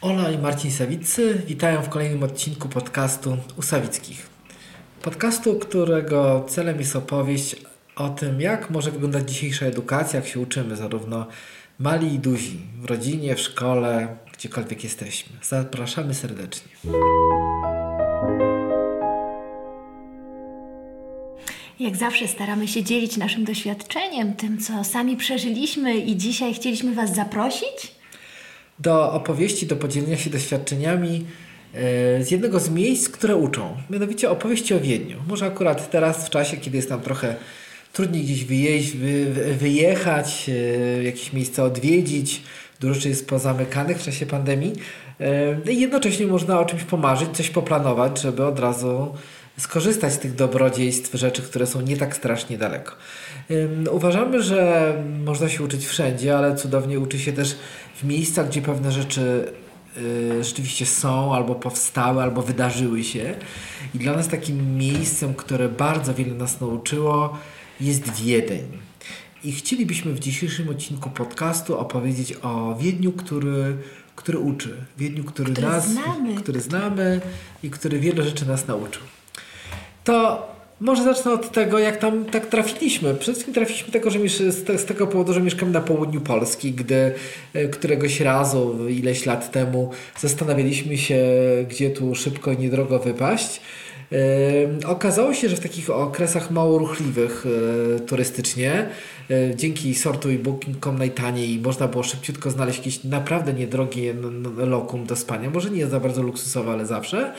Ola i Marcin Sawiccy witają w kolejnym odcinku podcastu Usawickich. Podcastu, którego celem jest opowieść o tym, jak może wyglądać dzisiejsza edukacja, jak się uczymy, zarówno mali i duzi, w rodzinie, w szkole, gdziekolwiek jesteśmy. Zapraszamy serdecznie. Jak zawsze staramy się dzielić naszym doświadczeniem, tym co sami przeżyliśmy i dzisiaj chcieliśmy Was zaprosić do opowieści, do podzielenia się doświadczeniami e, z jednego z miejsc, które uczą. Mianowicie opowieści o Wiedniu. Może akurat teraz, w czasie, kiedy jest nam trochę trudniej gdzieś wyjeźdź, wy, wyjechać, e, jakieś miejsce odwiedzić, dużo rzeczy jest pozamykanych w czasie pandemii. E, I jednocześnie można o czymś pomarzyć, coś poplanować, żeby od razu skorzystać z tych dobrodziejstw, rzeczy, które są nie tak strasznie daleko. Uważamy, że można się uczyć wszędzie, ale cudownie uczy się też w miejscach, gdzie pewne rzeczy y, rzeczywiście są, albo powstały, albo wydarzyły się. I dla nas takim miejscem, które bardzo wiele nas nauczyło, jest Wiedeń. I chcielibyśmy w dzisiejszym odcinku podcastu opowiedzieć o Wiedniu, który, który uczy. Wiedniu, który, który nas, znamy. który znamy i który wiele rzeczy nas nauczył. To może zacznę od tego, jak tam tak trafiliśmy. Przede wszystkim trafiliśmy tego, że z, tego powodu, że mieszkamy na południu Polski, gdy e, któregoś razu, ileś lat temu, zastanawialiśmy się, gdzie tu szybko i niedrogo wypaść. Okazało się, że w takich okresach mało ruchliwych yy, turystycznie, yy, dzięki sortu i booking.com najtaniej można było szybciutko znaleźć jakieś naprawdę niedrogie lokum do spania. Może nie za bardzo luksusowe, ale zawsze.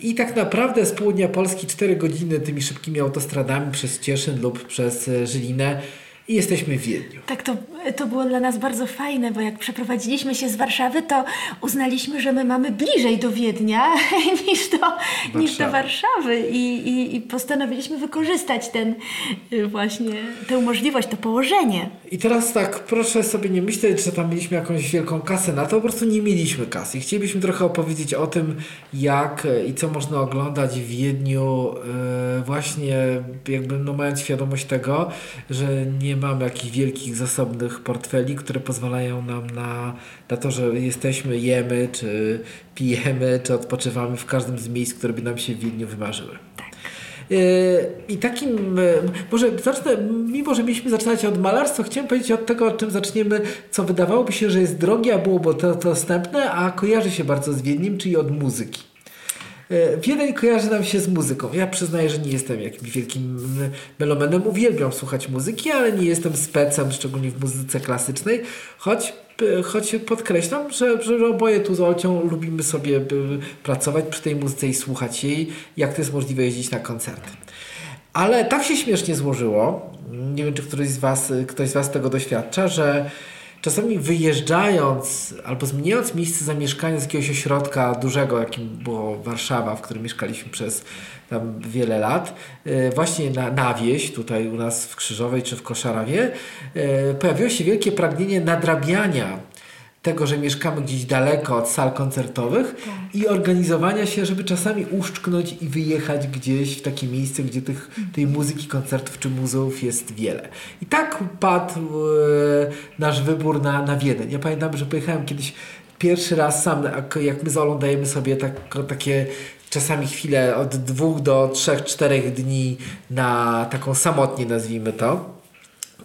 I tak naprawdę z południa Polski 4 godziny tymi szybkimi autostradami przez Cieszyn lub przez Żylinę i jesteśmy w Wiedniu. Tak, to, to było dla nas bardzo fajne, bo jak przeprowadziliśmy się z Warszawy, to uznaliśmy, że my mamy bliżej do Wiednia niż do, niż do Warszawy I, i, i postanowiliśmy wykorzystać ten y, właśnie tę możliwość, to położenie. I teraz tak, proszę sobie nie myśleć, że tam mieliśmy jakąś wielką kasę na to, po prostu nie mieliśmy kasy. Chcielibyśmy trochę opowiedzieć o tym, jak i co można oglądać w Wiedniu, yy, właśnie jakby no mając świadomość tego, że nie nie mamy jakichś wielkich, zasobnych portfeli, które pozwalają nam na, na to, że jesteśmy, jemy, czy pijemy, czy odpoczywamy w każdym z miejsc, które by nam się w Wiedniu wymarzyły. Tak. E, I takim, e, może zacznę, mimo że mieliśmy zaczynać od malarstwa, chciałem powiedzieć od tego, od czym zaczniemy, co wydawałoby się, że jest drogie, a byłoby to dostępne, a kojarzy się bardzo z Wiedniem, czyli od muzyki. E, Wiedeń kojarzy nam się z muzyką. Ja przyznaję, że nie jestem jakimś wielkim melomenem. Uwielbiam słuchać muzyki, ale nie jestem specem, szczególnie w muzyce klasycznej. Choć, e, choć podkreślam, że, że oboje tu z Olcią lubimy sobie e, pracować przy tej muzyce i słuchać jej, jak to jest możliwe jeździć na koncerty. Ale tak się śmiesznie złożyło, nie wiem czy któryś z Was, ktoś z Was tego doświadcza, że czasami wyjeżdżając albo zmieniając miejsce zamieszkania z jakiegoś ośrodka dużego, jakim było Warszawa, w którym mieszkaliśmy przez tam wiele lat, e, właśnie na, na wieś, tutaj u nas w Krzyżowej czy w Koszarawie, e, pojawiło się wielkie pragnienie nadrabiania tego, że mieszkamy gdzieś daleko od sal koncertowych tak. i organizowania się, żeby czasami uszczknąć i wyjechać gdzieś w takie miejsce, gdzie tych, tej muzyki, koncertów czy muzeów jest wiele. I tak padł e, nasz wybór na, na Wiedeń. Ja pamiętam, że pojechałem kiedyś pierwszy raz sam, jak my z Olą dajemy sobie tak, takie czasami chwilę od dwóch do trzech, czterech dni na taką samotnie nazwijmy to,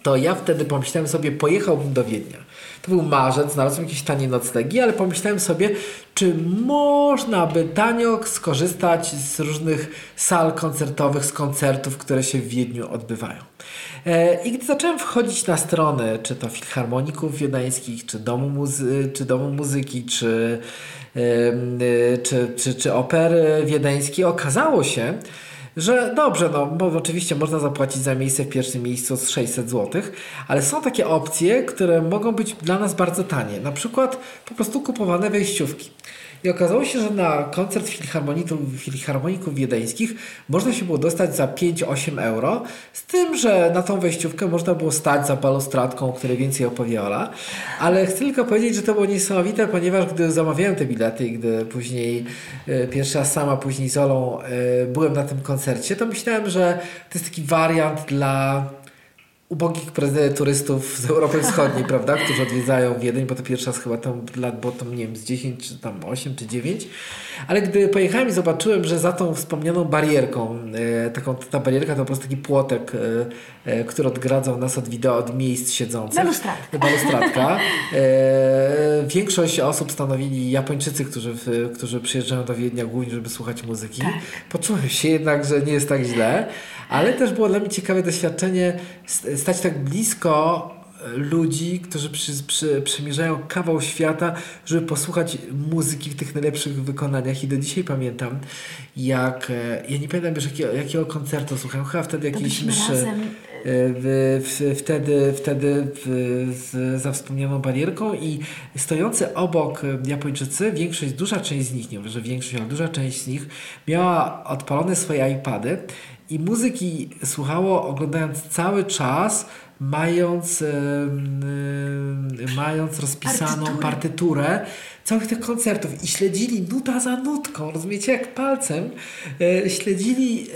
to ja wtedy pomyślałem sobie, pojechałbym do Wiednia to był marzec, znalazłem jakieś tanie noclegi, ale pomyślałem sobie, czy można by tanio skorzystać z różnych sal koncertowych, z koncertów, które się w Wiedniu odbywają. E, I gdy zacząłem wchodzić na strony, czy to filharmoników wiedeńskich, czy domu, muzy czy domu muzyki, czy, czy, czy, czy opery wiedeńskiej, okazało się, że dobrze, no bo oczywiście można zapłacić za miejsce w pierwszym miejscu z 600 zł, ale są takie opcje, które mogą być dla nas bardzo tanie. Na przykład po prostu kupowane wejściówki. I okazało się, że na koncert filharmoników, wiedeńskich można się było dostać za 5-8 euro, z tym, że na tą wejściówkę można było stać za balustradką, o której więcej opowie Ola. Ale chcę tylko powiedzieć, że to było niesamowite, ponieważ gdy zamawiałem te bilety i gdy później e, pierwszy raz sama, później z Olą e, byłem na tym koncercie, to myślałem, że to jest taki wariant dla ubogich turystów z Europy Wschodniej, prawda, którzy odwiedzają Wiedeń, bo to pierwszy raz chyba tam lat, bo tam nie wiem, z 10 czy tam 8 czy 9. Ale gdy pojechałem i zobaczyłem, że za tą wspomnianą barierką, e, taką ta barierka to po prostu taki płotek, e, e, który odgradzał nas od wideo, od miejsc siedzących. Balustradka. Balustradka. E, większość osób stanowili Japończycy, którzy, w, którzy przyjeżdżają do Wiednia głównie, żeby słuchać muzyki. Tak. Poczułem się jednak, że nie jest tak źle, ale też było dla mnie ciekawe doświadczenie stać tak blisko e, ludzi, którzy przy, przy, przemierzają kawał świata, żeby posłuchać muzyki w tych najlepszych wykonaniach i do dzisiaj pamiętam, jak, e, ja nie pamiętam już jakiego, jakiego koncertu słuchałem, chyba wtedy jakiejś mszy. razem. W, w, wtedy wtedy w, z, za wspomnianą barierką i stojący obok e, Japończycy, większość, duża część z nich, nie mówię, że większość, ale duża część z nich miała odpalone swoje iPady i muzyki słuchało oglądając cały czas, mając, em, mając rozpisaną Partyturę. partyturę całych tych koncertów i śledzili nuta za nutką, rozumiecie, jak palcem e, śledzili e,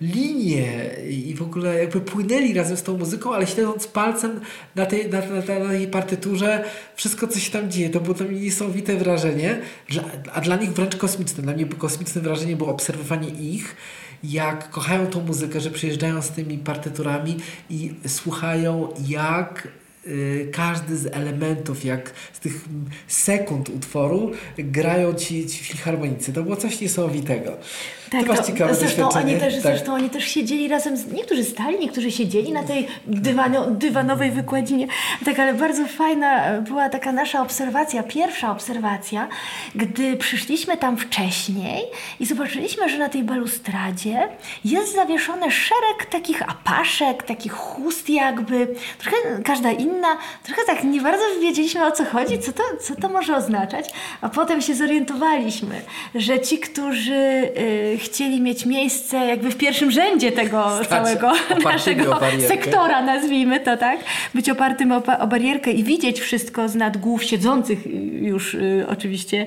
linię i w ogóle jakby płynęli razem z tą muzyką, ale śledząc palcem na tej, na, na, na tej partyturze wszystko, co się tam dzieje. To było to niesamowite wrażenie, dla, a dla nich wręcz kosmiczne. Dla mnie kosmiczne wrażenie było obserwowanie ich, jak kochają tą muzykę, że przyjeżdżają z tymi partyturami i słuchają jak y, każdy z elementów, jak z tych sekund utworu grają ci, ci filharmonicy. To było coś niesamowitego. To masz ciekawe zresztą oni, też, Tak. zresztą oni też siedzieli razem, z, niektórzy stali, niektórzy siedzieli na tej dywano, dywanowej wykładzinie. Tak, ale bardzo fajna była taka nasza obserwacja, pierwsza obserwacja, gdy przyszliśmy tam wcześniej i zobaczyliśmy, że na tej balustradzie jest zawieszony szereg takich apaszek, takich chust jakby, trochę każda inna, trochę tak nie bardzo wiedzieliśmy o co chodzi, co to, co to może oznaczać, a potem się zorientowaliśmy, że ci, którzy y, chcieli mieć miejsce jakby w pierwszym rzędzie tego Stać całego naszego sektora, nazwijmy to tak, być opartym o, o barierkę i widzieć wszystko z nad głów siedzących już y, oczywiście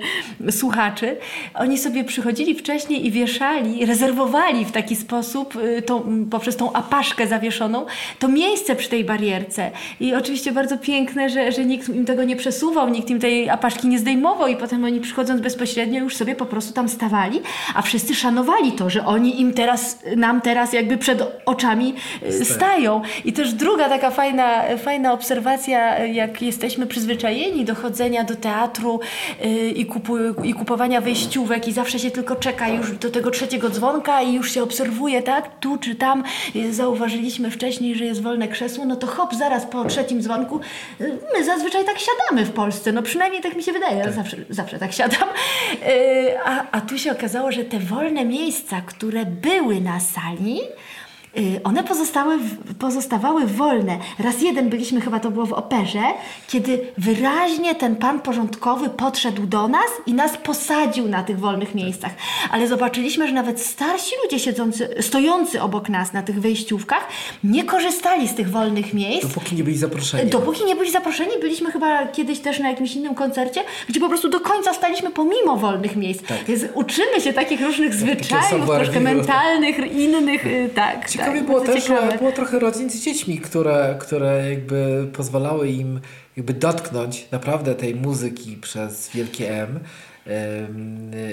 słuchaczy, oni sobie przychodzili wcześniej i wieszali, rezerwowali w taki sposób y, tą, poprzez tą apaszkę zawieszoną to miejsce przy tej barierce. I oczywiście bardzo piękne, że, że nikt im tego nie przesuwał, nikt im tej apaszki nie zdejmował i potem oni przychodząc bezpośrednio już sobie po prostu tam stawali, a wszyscy szanowali to, że oni im teraz, nam teraz jakby przed oczami y, stają. I też druga taka fajna, fajna obserwacja, jak jesteśmy przyzwyczajeni do chodzenia do teatru y, i, kupu, i kupowania wejściówek i zawsze się tylko czeka już do tego trzeciego dzwonka i już się obserwuje, tak? Tu czy tam y, zauważyliśmy wcześniej, że jest wolne krzesło, no to hop, zaraz po trzecim dzwonku my zazwyczaj tak siadamy w Polsce, no przynajmniej tak mi się wydaje, ja zawsze, zawsze tak siadam. A, a tu się okazało, że te wolne miejsca, które były na sali, One pozostały, pozostawały wolne. Raz jeden byliśmy, chyba to było w operze, kiedy wyraźnie ten pan porządkowy podszedł do nas i nas posadził na tych wolnych miejscach. Ale zobaczyliśmy, że nawet starsi ludzie siedzący, stojący obok nas na tych wejściówkach nie korzystali z tych wolnych miejsc. Dopóki nie byli zaproszeni. Dopóki nie byli zaproszeni, byliśmy chyba kiedyś też na jakimś innym koncercie, gdzie po prostu do końca staliśmy pomimo wolnych miejsc. Więc uczymy się takich różnych zwyczajów, savoir troszkę mentalnych, innych, y, tak. Ciekawie było też, ciekawe. że było trochę rodzin z dziećmi, które, które jakby pozwalały im jakby dotknąć naprawdę tej muzyki przez wielkie M.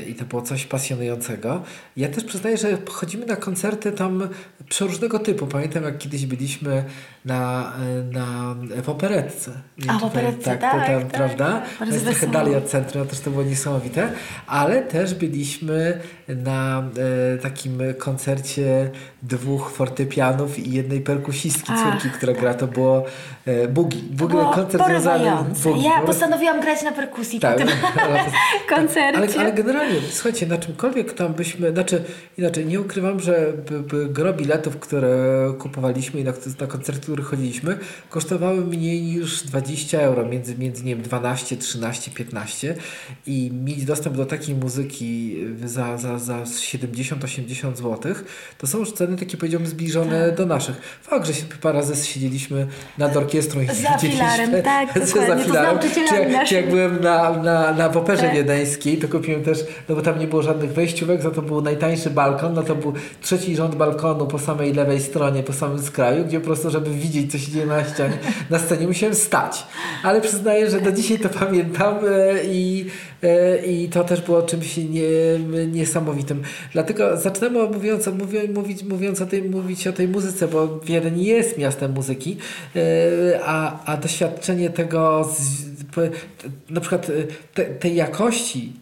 I to było coś pasjonującego. Ja też przyznaję, że chodzimy na koncerty tam przeróżnego typu. Pamiętam, jak kiedyś byliśmy na, na, w operetce. Nie A, w operetce, tak, tam, tak, prawda? tak. Jest trochę dalej od centrum, też to było niesamowite. Ale też byliśmy na e, takim koncercie dwóch fortepianów i jednej perkusistki, Ach, córki, która gra. To było e, bugi. Było koncert związany bugi. Ja postanowiłam grać na perkusji tak, po tym ale, koncercie. ale, ale generalnie, słuchajcie, na czymkolwiek tam byśmy, znaczy inaczej, nie ukrywam, że by, by gro biletów, które kupowaliśmy i na, na które chodziliśmy, kosztowały mniej niż 20 euro, między, między nie wiem, 12, 13, 15 i mieć dostęp do takiej muzyki za, za, za 70-80 zł, to są już ceny takie powiedziałbym zbliżone Tak. do naszych. Fakt, że się parę razy siedzieliśmy nad orkiestrą i Za filarem, tak, za filarem. Czy, jak- czy jak byłem na, na, na w operze Tak. wiedeńskiej, to kupiłem też, no bo tam nie było żadnych wejściówek, za to był najtańszy balkon, no to był trzeci rząd balkonu po samej lewej stronie, po samym skraju, gdzie po prostu, żeby widzieć, co się dzieje na ścianie, na scenie, musiałem stać. Ale przyznaję, że do dzisiaj to pamiętam e, i, e, i to też było czymś nie, niesamowitym. Dlatego zaczynamy mówiąc, mówić, mówiąc o tej, mówić o tej muzyce, bo Wiedeń jest miastem muzyki, e, a, a doświadczenie tego, z, na przykład te, tej jakości,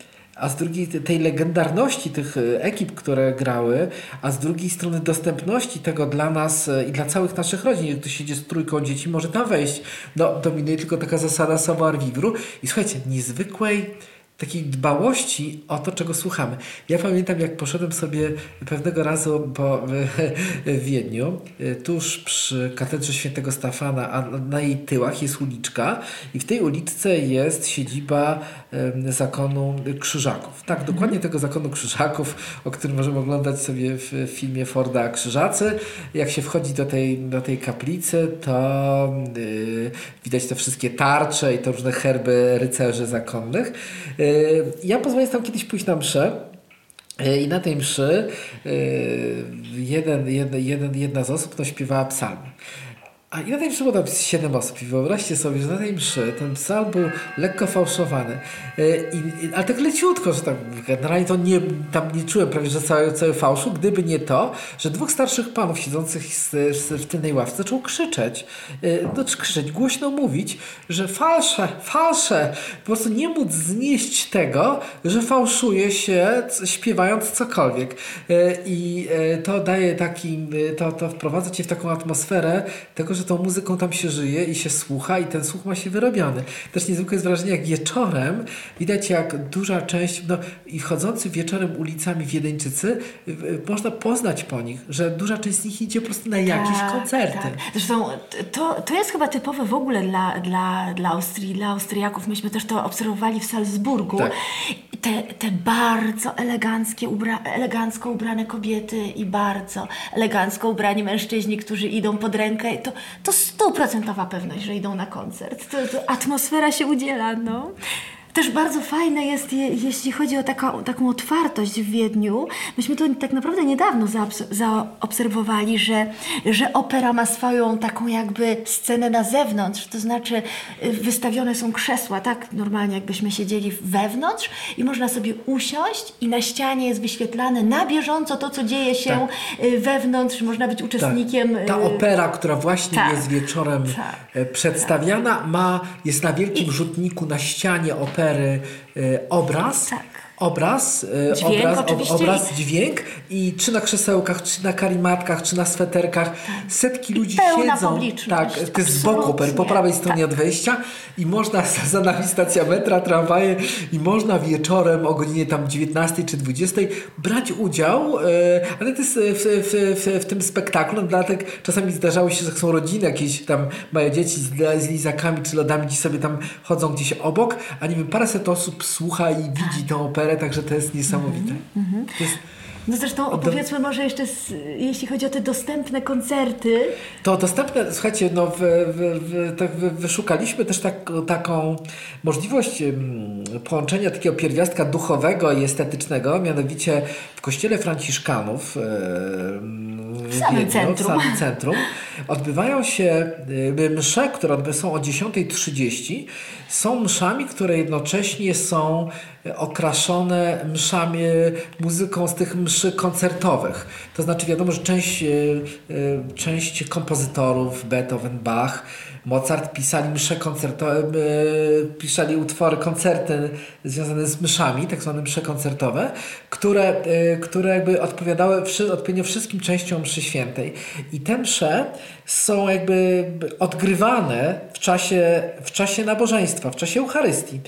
a z drugiej tej legendarności tych ekip, które grały, a z drugiej strony dostępności tego dla nas i dla całych naszych rodzin. Jak ktoś siedzi z trójką dzieci, może tam wejść. No, dominuje tylko taka zasada savoir vivre. I słuchajcie, niezwykłej takiej dbałości o to, czego słuchamy. Ja pamiętam, jak poszedłem sobie pewnego razu po Wiedniu, tuż przy katedrze świętego Stefana, a na jej tyłach jest uliczka i w tej uliczce jest siedziba zakonu Krzyżaków. Tak, dokładnie mhm. tego zakonu Krzyżaków, o którym możemy oglądać sobie w filmie Forda Krzyżacy. Jak się wchodzi do tej, do tej kaplicy, to yy, widać te wszystkie tarcze i te różne herby rycerzy zakonnych. Yy, ja pozwolę tam kiedyś pójść na mszę. E, I na tej mszy e, jeden, jeden, jeden, jedna z osób no, śpiewała psalmy. A i na tej mszy było tam 7 osób i wyobraźcie sobie, że na tej mszy ten psalm był lekko fałszowany. E, I, i, ale tak leciutko, że tak generalnie to nie, tam nie czułem prawie, że cały, cały fałszu, gdyby nie to, że dwóch starszych panów siedzących w tylnej ławce zaczął krzyczeć, e, no krzyczeć, głośno mówić, że falsze, falsze, po prostu nie móc znieść tego, że fałszuje się śpiewając cokolwiek. E, I to daje taki, to, to wprowadza cię w taką atmosferę tego, że że tą muzyką tam się żyje i się słucha i ten słuch ma się wyrobiony. Też niezwykłe jest wrażenie, jak wieczorem widać jak duża część, no i wchodzący wieczorem ulicami Wiedeńczycy, można poznać po nich, że duża część z nich idzie po prostu na jakieś tak, koncerty. Tak. Zresztą to, to jest chyba typowe w ogóle dla, dla, dla Austrii, dla Austriaków. Myśmy też to obserwowali w Salzburgu. Tak. Te, te bardzo eleganckie ubra elegancko ubrane kobiety i bardzo elegancko ubrani mężczyźni, którzy idą pod rękę, to, to stuprocentowa pewność, że idą na koncert. To, to atmosfera się udziela, no. Też bardzo fajne jest, je, jeśli chodzi o taką, taką otwartość w Wiedniu. Myśmy to tak naprawdę niedawno zaobserwowali, że, że opera ma swoją taką jakby scenę na zewnątrz, to znaczy y, wystawione są krzesła, tak normalnie jakbyśmy siedzieli wewnątrz i można sobie usiąść i na ścianie jest wyświetlane na bieżąco to, co dzieje się tak. Y, wewnątrz, można być uczestnikiem. Tak. Ta y, opera, która właśnie tak. jest wieczorem tak. przedstawiana, ma, jest na wielkim I... rzutniku na ścianie opery opery y, obraz. Tak obraz, e, dźwięk, obraz, oczywiście. obraz, dźwięk i czy na krzesełkach, czy na karimatkach, czy na sweterkach tak. setki ludzi siedzą. Tak, to jest z boku, po prawej stronie tak. od wejścia i można, za nami stacja metra, tramwaje i można wieczorem o godzinie tam 19 czy 20 brać udział, e, ale to jest w, w, w, w tym spektaklu, no, dlatego czasami zdarzało się, że są rodziny jakieś tam, mają dzieci z, z lizakami czy lodami, gdzieś sobie tam chodzą gdzieś obok, a nie wiem, paręset osób słucha i widzi tę operę także to jest niesamowite. Mm -hmm. to jest, no zresztą opowiedzmy może jeszcze, z, jeśli chodzi o te dostępne koncerty. To dostępne, słuchajcie, no w, w, tak wyszukaliśmy też tak, taką możliwość połączenia takiego pierwiastka duchowego i estetycznego, mianowicie w kościele Franciszkanów w samym, Wiedniu, centrum. w samym centrum odbywają się msze, które są o 10.30. Są mszami, które jednocześnie są okraszone mszami, muzyką z tych mszy koncertowych. To znaczy wiadomo, że część, e, e, część kompozytorów, Beethoven, Bach, Mozart pisali msze koncertowe, e, pisali utwory, koncerty związane z myszami, tak zwane msze koncertowe, które, które jakby odpowiadały odpowiednio wszystkim częściom mszy świętej. I te msze są jakby odgrywane w czasie, w czasie nabożeństwa, w czasie Eucharystii.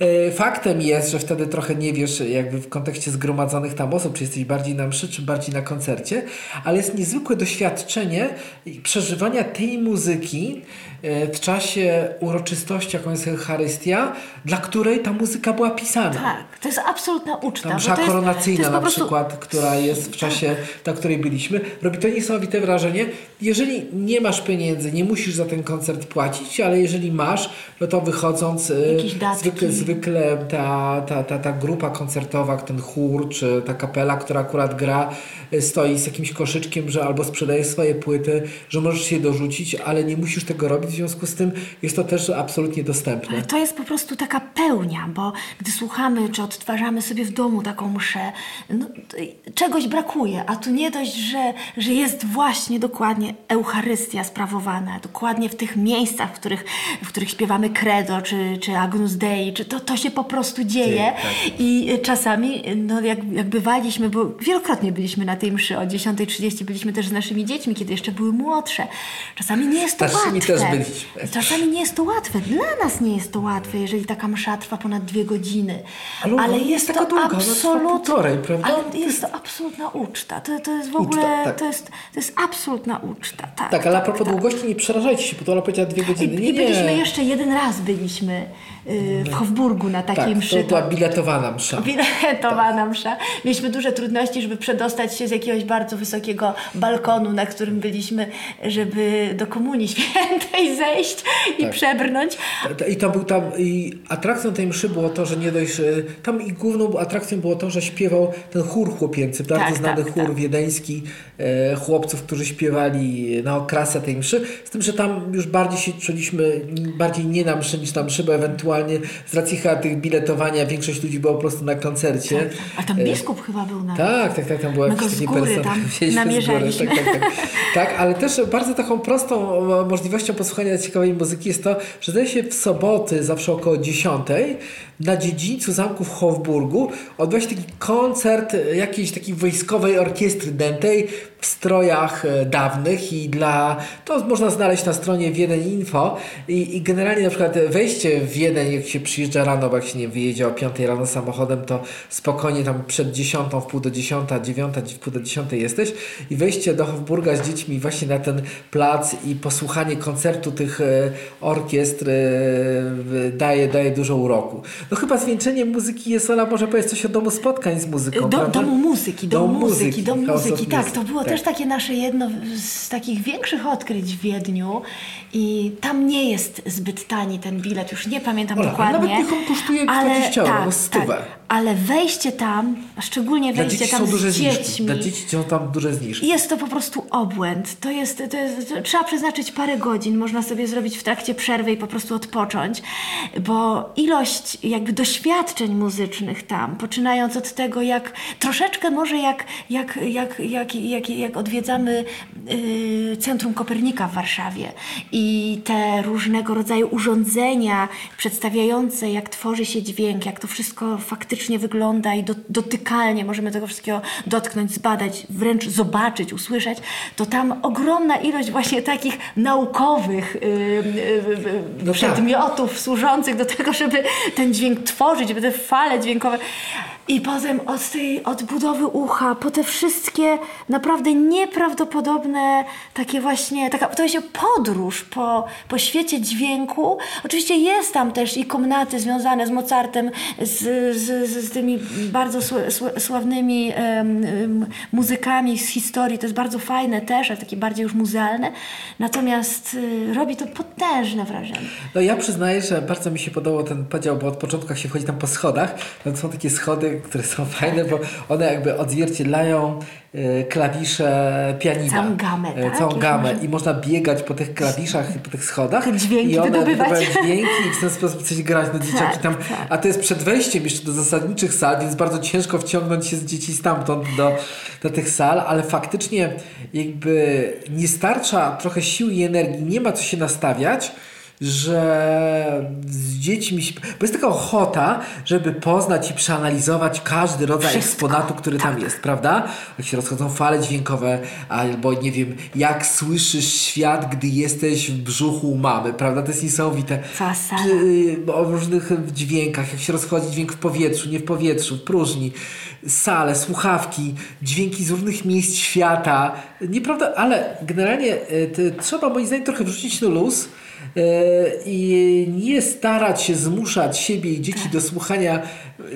E, faktem jest, że wtedy trochę nie wiesz jakby w kontekście zgromadzonych tam osób, czy jesteś bardziej na mszy, czy bardziej na koncercie, ale jest niezwykłe doświadczenie przeżywania tej muzyki e, w czasie uroczystości, jaką jest Eucharystia, dla której ta muzyka była pisana. Tak, to jest absolutna uczta. Ta msza koronacyjna na prostu... przykład, która jest w czasie, na której byliśmy, robi to niesamowite wrażenie. Jeżeli nie masz pieniędzy, nie musisz za ten koncert płacić, ale jeżeli masz, no to wychodząc, e, zwykle, zwykle ta, ta, ta, ta grupa koncertowa, ten chór, czy ta kapela, która akurat gra, y, stoi z jakimś koszyczkiem, że albo sprzedaje swoje płyty, że możesz się dorzucić, ale nie musisz tego robić, związku z tym jest to też absolutnie dostępne. To jest po prostu taka pełnia, bo gdy słuchamy czy odtwarzamy sobie w domu taką mszę, no, czegoś brakuje, a tu nie dość, że, że jest właśnie dokładnie Eucharystia sprawowana, dokładnie w tych miejscach, w których, w których śpiewamy credo, czy, czy Agnus Dei, czy to, to się po prostu dzieje Dzieje, tak. i czasami, no jak, jak bywaliśmy, bo wielokrotnie byliśmy na tej mszy, o 10.30 byliśmy też z naszymi dziećmi, kiedy jeszcze były młodsze. Czasami nie jest to Starszymi łatwe. też byliśmy. Czasami nie jest to łatwe. Dla nas nie jest to łatwe, jeżeli taka msza trwa ponad dwie godziny. Ale Ale, jest jest to taka długa, absolut... półtorej, prawda? Ale jest to absolutna uczta. To, to jest w ogóle... Uczta, tak. to, jest, to jest absolutna uczta. Tak, Tak, ale a propos długości, nie przerażajcie się, bo to ona powiedziała dwie godziny. Nie, I, I byliśmy nie. jeszcze jeden raz byliśmy w Hofburgu na takiej Tak, mszy. to była biletowana msza. Biletowana msza. Mieliśmy duże trudności, żeby przedostać się z jakiegoś bardzo wysokiego balkonu, na którym byliśmy, żeby do Komunii Świętej zejść i Tak. przebrnąć. I to był tam, i atrakcją tej mszy było to, że nie dość, tam i główną atrakcją było to, że śpiewał ten chór chłopięcy, bardzo Tak, znany tak, chór tak. wiedeński e, chłopców, którzy śpiewali na okrasę tej mszy, z tym, że tam już bardziej się czuliśmy, bardziej nie na mszy niż na mszy, bo ewentualnie z racji chyba tych biletowania większość ludzi była po prostu na koncercie. A tam biskup chyba był na... Tak, tak, tak, tam była z taki personel. namierzaliśmy. Tak, tak, tak. tak, ale też bardzo taką prostą e, możliwością posłuchania ciekawej muzyki jest to, że zdaje się w soboty, zawsze około 10, na dziedzińcu zamku w Hofburgu odbywa się taki koncert jakiejś takiej wojskowej orkiestry dętej w strojach e, dawnych i dla, to można znaleźć na stronie Wiedeń Info i, i generalnie na przykład wejście w Wiedeń, jak się przyjeżdża rano, bo jak się nie wyjedzie o 5 rano samochodem, to spokojnie tam przed 10, w pół do 10, 9, w pół do 10 jesteś i wejście do Hofburga z dziećmi właśnie na ten plac i posłuchanie koncertu tych e, orkiestr e, daje, daje dużo uroku. No chyba zwieńczeniem muzyki jest, Ola może powiedzieć coś o domu spotkań z muzyką, Do, domu muzyki, dom, Dom muzyki, muzyki, dom muzyki. Tak, to było tak. też takie nasze jedno z takich większych odkryć w Wiedniu i tam nie jest zbyt tani ten bilet, już nie pamiętam Ola, dokładnie. nawet niech on kosztuje 20 euro, no stówę. ale wejście tam, a szczególnie wejście tam są duże z zniżki. dziećmi, Dla dzieci są tam duże zniżki. jest to po prostu obłęd. To jest, to jest, to trzeba przeznaczyć parę godzin, można sobie zrobić w trakcie przerwy i po prostu odpocząć, bo ilość jakby doświadczeń muzycznych tam, poczynając od tego, jak troszeczkę może jak, jak, jak, jak, jak, jak odwiedzamy y, Centrum Kopernika w Warszawie i te różnego rodzaju urządzenia przedstawiające, jak tworzy się dźwięk, jak to wszystko faktycznie wygląda i do, dotykalnie możemy tego wszystkiego dotknąć, zbadać, wręcz zobaczyć, usłyszeć, to tam ogromna ilość właśnie takich naukowych y, y, y, No tak. przedmiotów służących do tego, żeby ten dźwięk tworzyć, żeby te fale dźwiękowe. I potem od tej odbudowy ucha, po te wszystkie naprawdę nieprawdopodobne takie właśnie, taka, to jest podróż po, po świecie dźwięku. Oczywiście jest tam też i komnaty związane z Mozartem, z, z, z, z tymi bardzo sł- sł- sławnymi em, muzykami z historii. To jest bardzo fajne też, ale takie bardziej już muzealne. Natomiast y, robi to potężne wrażenie. No ja przyznaję, że bardzo mi się podobał ten podział, bo od początku jak się wchodzi tam po schodach, no to są takie schody, które są fajne, bo one jakby odzwierciedlają e, klawisze pianina. Całą gamę, E, tak? Całą gamę i można biegać po tych klawiszach i po tych schodach. Dźwięki I one wydobywać. dźwięki i w ten sposób coś grać na dzieciaki tam. tak. A to jest przed wejściem jeszcze do zasadniczych sal, więc bardzo ciężko wciągnąć się z dzieci stamtąd do, do tych sal, ale faktycznie jakby nie starcza trochę sił i energii, nie ma co się nastawiać, że z dziećmi, bo jest taka ochota, żeby poznać i przeanalizować każdy rodzaj Wszystko. eksponatu, który tam jest, prawda? Jak się rozchodzą fale dźwiękowe, albo nie wiem, jak słyszysz świat, gdy jesteś w brzuchu mamy, prawda? To jest niesamowite. Czy, y, o różnych dźwiękach, jak się rozchodzi dźwięk w powietrzu, nie w powietrzu, w próżni, sale, słuchawki, dźwięki z różnych miejsc świata. Nieprawda, ale generalnie y, trzeba moim zdaniem trochę wrzucić na luz i nie starać się zmuszać siebie i dzieci do słuchania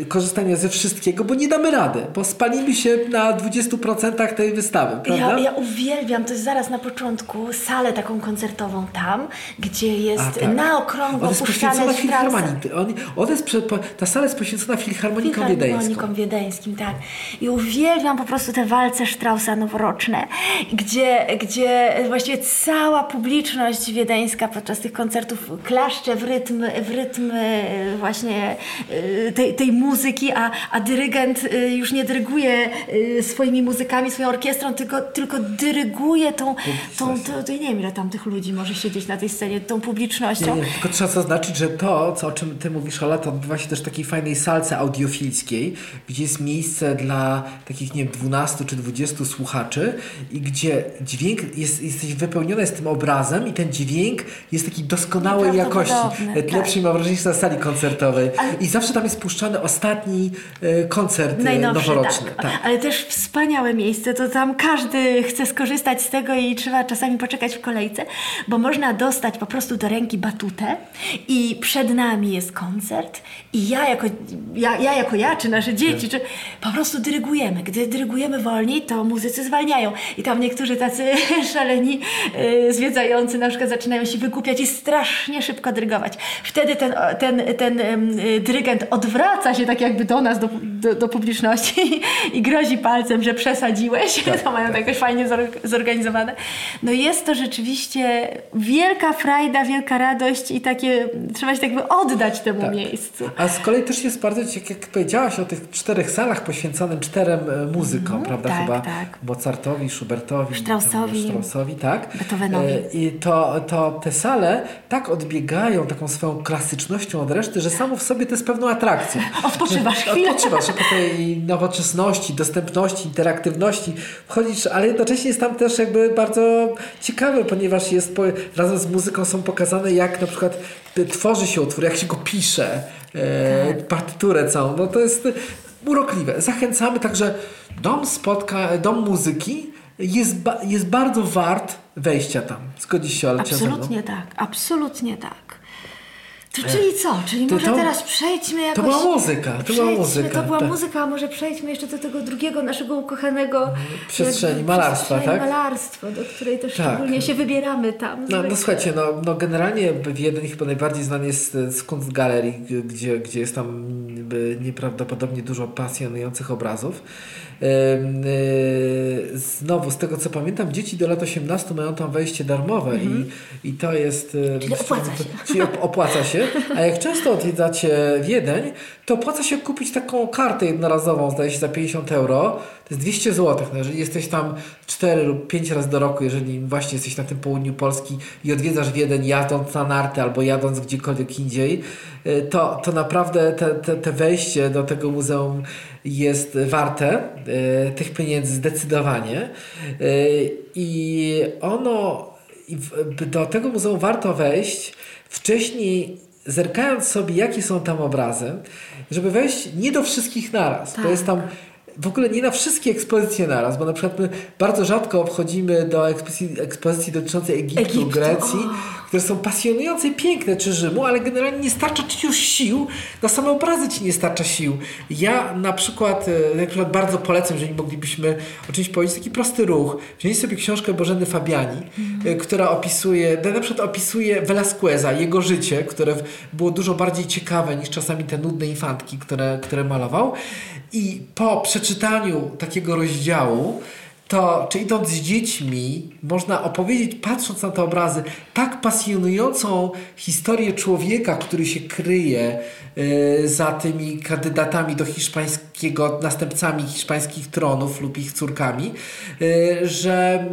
korzystania ze wszystkiego, bo nie damy rady, bo spalimy się na 20% tej wystawy, prawda? Ja, ja uwielbiam, to jest zaraz na początku, salę taką koncertową tam, gdzie jest A, tak. na okrągło Ona jest poświęcona. Filharmonii. On, ona jest ta sala jest poświęcona Filharmonikom Wiedeńską. Filharmonikom wiedeńskim, tak. I uwielbiam po prostu te walce Straussa noworoczne, gdzie, gdzie właściwie cała publiczność wiedeńska podczas tych koncertów klaszcze w rytm, w rytm e, właśnie e, tej, tej muzyki, a, a dyrygent e, już nie dyryguje e, swoimi muzykami, swoją orkiestrą, tylko, tylko dyryguje tą, tą, to, to, nie wiem ile tam tych ludzi może siedzieć na tej scenie, tą publicznością. Nie, nie, tylko trzeba zaznaczyć, że to, co, o czym ty mówisz, Ola, to odbywa się też w takiej fajnej salce audiofilskiej, gdzie jest miejsce dla takich, nie wiem, 12 czy 20 słuchaczy i gdzie dźwięk jest, jesteś wypełniony z tym obrazem i ten dźwięk jest taki doskonałej jakości. Nawet tak. Lepszy mam wrażenie niż na sali koncertowej. I zawsze tam jest puszczany ostatni e, koncert e, Najnowszy, noworoczny. tak. Ale też wspaniałe miejsce, to tam każdy chce skorzystać z tego i trzeba czasami poczekać w kolejce, bo można dostać po prostu do ręki batutę i przed nami jest koncert i ja jako ja, ja, jako ja czy nasze dzieci, czy po prostu dyrygujemy. Gdy dyrygujemy wolniej, to muzycy zwalniają i tam niektórzy tacy szaleni yy, zwiedzający na przykład zaczynają się wykupiać i strasznie szybko dyrygować. Wtedy ten, ten, ten ym, y, dyrygent odwraca się tak jakby do nas, do, do, do publiczności i grozi palcem, że przesadziłeś. to mają tak jakoś fajnie zor- zorganizowane. No jest to rzeczywiście wielka frajda, wielka radość i takie, trzeba się tak jakby oddać temu Tak. miejscu. A z kolei też jest bardzo, jak, jak powiedziałaś o tych czterech salach poświęconym czterem e, muzykom, prawda? tak, Chyba tak. Mozartowi, Schubertowi, Straussowi. tam, Straussowi tak. Beethovenowi. E, I to, to te sale tak odbiegają taką swoją klasycznością od reszty, że samo w sobie to jest pewną atrakcją. Odpoczywasz chwilę. Odpoczywasz, po tej nowoczesności, dostępności, interaktywności wchodzisz, ale jednocześnie jest tam też jakby bardzo ciekawe, ponieważ jest po, razem z muzyką są pokazane jak na przykład y, tworzy się utwór, jak się go pisze, e, partyturę całą. No to jest urokliwe. Zachęcamy także dom spotka, dom muzyki jest, ba, jest bardzo wart wejścia tam. Zgodzisz się, ale Absolutnie tak, absolutnie tak. To, czyli co? Czyli To- może to- teraz przejdźmy jakoś... To była muzyka, to była muzyka. To była tak. muzyka, a może przejdźmy jeszcze do tego drugiego naszego ukochanego... Przestrzeni jakby malarstwa, przestrzeni tak? malarstwa, do której też Tak. szczególnie się wybieramy tam. No, no słuchajcie, no, no generalnie jeden chyba najbardziej znany jest e, z Kunstgalerii, gdzie, gdzie jest tam nieprawdopodobnie dużo pasjonujących obrazów. Y, Znowu, z tego co pamiętam, dzieci do lat 18 mają tam wejście darmowe i, i to jest... Mhm. Czyli opłaca się. Czyli op- opłaca się. A jak często odwiedzacie Wiedeń, to opłaca się kupić taką kartę jednorazową, zdaje się za 50 euro. To jest 200 zł. No, jeżeli jesteś tam 4 lub 5 razy do roku, jeżeli właśnie jesteś na tym południu Polski i odwiedzasz Wiedeń jadąc na narty albo jadąc gdziekolwiek indziej, y, to, to naprawdę te, te, te wejście do tego muzeum jest warte y, tych pieniędzy zdecydowanie. Y, I ono do tego muzeum warto wejść wcześniej, zerkając sobie, jakie są tam obrazy, żeby wejść nie do wszystkich naraz. Tak. To jest tam w ogóle nie na wszystkie ekspozycje naraz, bo na przykład my bardzo rzadko wchodzimy do ekspozycji, ekspozycji dotyczącej Egiptu, Egiptu, Grecji, o. które są pasjonujące i piękne, czy Rzymu, ale generalnie nie starcza ci już sił, na same obrazy ci nie starcza sił. Ja na przykład, e, na przykład bardzo polecam, jeżeli moglibyśmy o czymś powiedzieć, taki prosty ruch. Wziąć sobie książkę Bożeny Fabiani, e, która opisuje, na przykład opisuje Velasqueza, jego życie, które było dużo bardziej ciekawe niż czasami te nudne infantki, które, które malował. I po przeczytaniu takiego rozdziału, to czy idąc z dziećmi, można opowiedzieć, patrząc na te obrazy, tak pasjonującą historię człowieka, który się kryje y, za tymi kandydatami do hiszpańskiego, następcami hiszpańskich tronów lub ich córkami, y, że,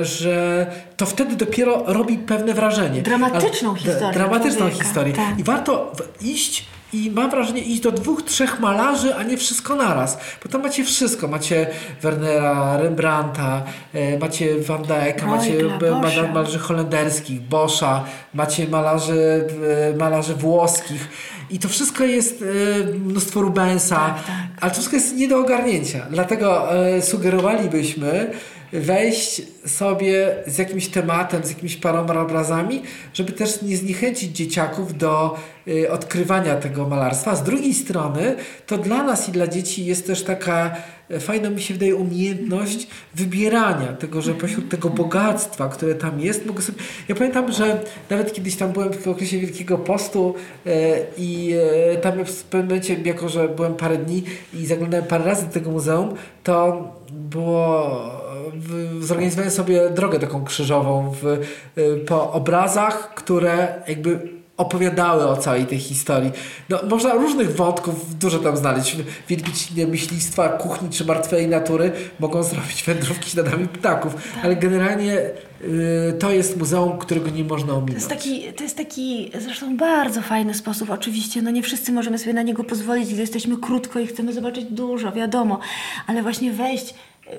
y, że to wtedy dopiero robi pewne wrażenie. Dramatyczną historię Dramatyczną człowieka, historię. tak. I warto iść i mam wrażenie iść do dwóch, trzech malarzy, a nie wszystko naraz. Bo tam macie wszystko. Macie Wernera, Rembrandta, e, macie Van Dijk'a, macie Boscha. malarzy holenderskich, Boscha, macie malarzy, e, malarzy włoskich. I to wszystko jest e, mnóstwo Rubensa, Tak, tak. ale to wszystko jest nie do ogarnięcia. Dlatego sugerowalibyśmy, wejść sobie z jakimś tematem, z jakimiś paroma obrazami, żeby też nie zniechęcić dzieciaków do y, odkrywania tego malarstwa. Z drugiej strony, to dla nas i dla dzieci jest też taka e, fajna, mi się wydaje, umiejętność wybierania tego, że pośród tego bogactwa, które tam jest, mogę sobie... Ja pamiętam, że nawet kiedyś tam byłem w okresie Wielkiego Postu e, i e, tam w pewnym momencie, jako że byłem parę dni i zaglądałem parę razy do tego muzeum, to było zorganizowałem sobie drogę taką krzyżową w, y, po obrazach, które jakby opowiadały o całej tej historii. No, można różnych wątków dużo tam znaleźć. Wielki myślistwa, kuchni czy martwej natury mogą zrobić wędrówki śladami ptaków, ale generalnie y, to jest muzeum, którego nie można To ominąć. jest, taki, to jest taki zresztą bardzo fajny sposób. Oczywiście, no nie wszyscy możemy sobie na niego pozwolić, gdy jesteśmy krótko i chcemy zobaczyć dużo, wiadomo, ale właśnie wejść,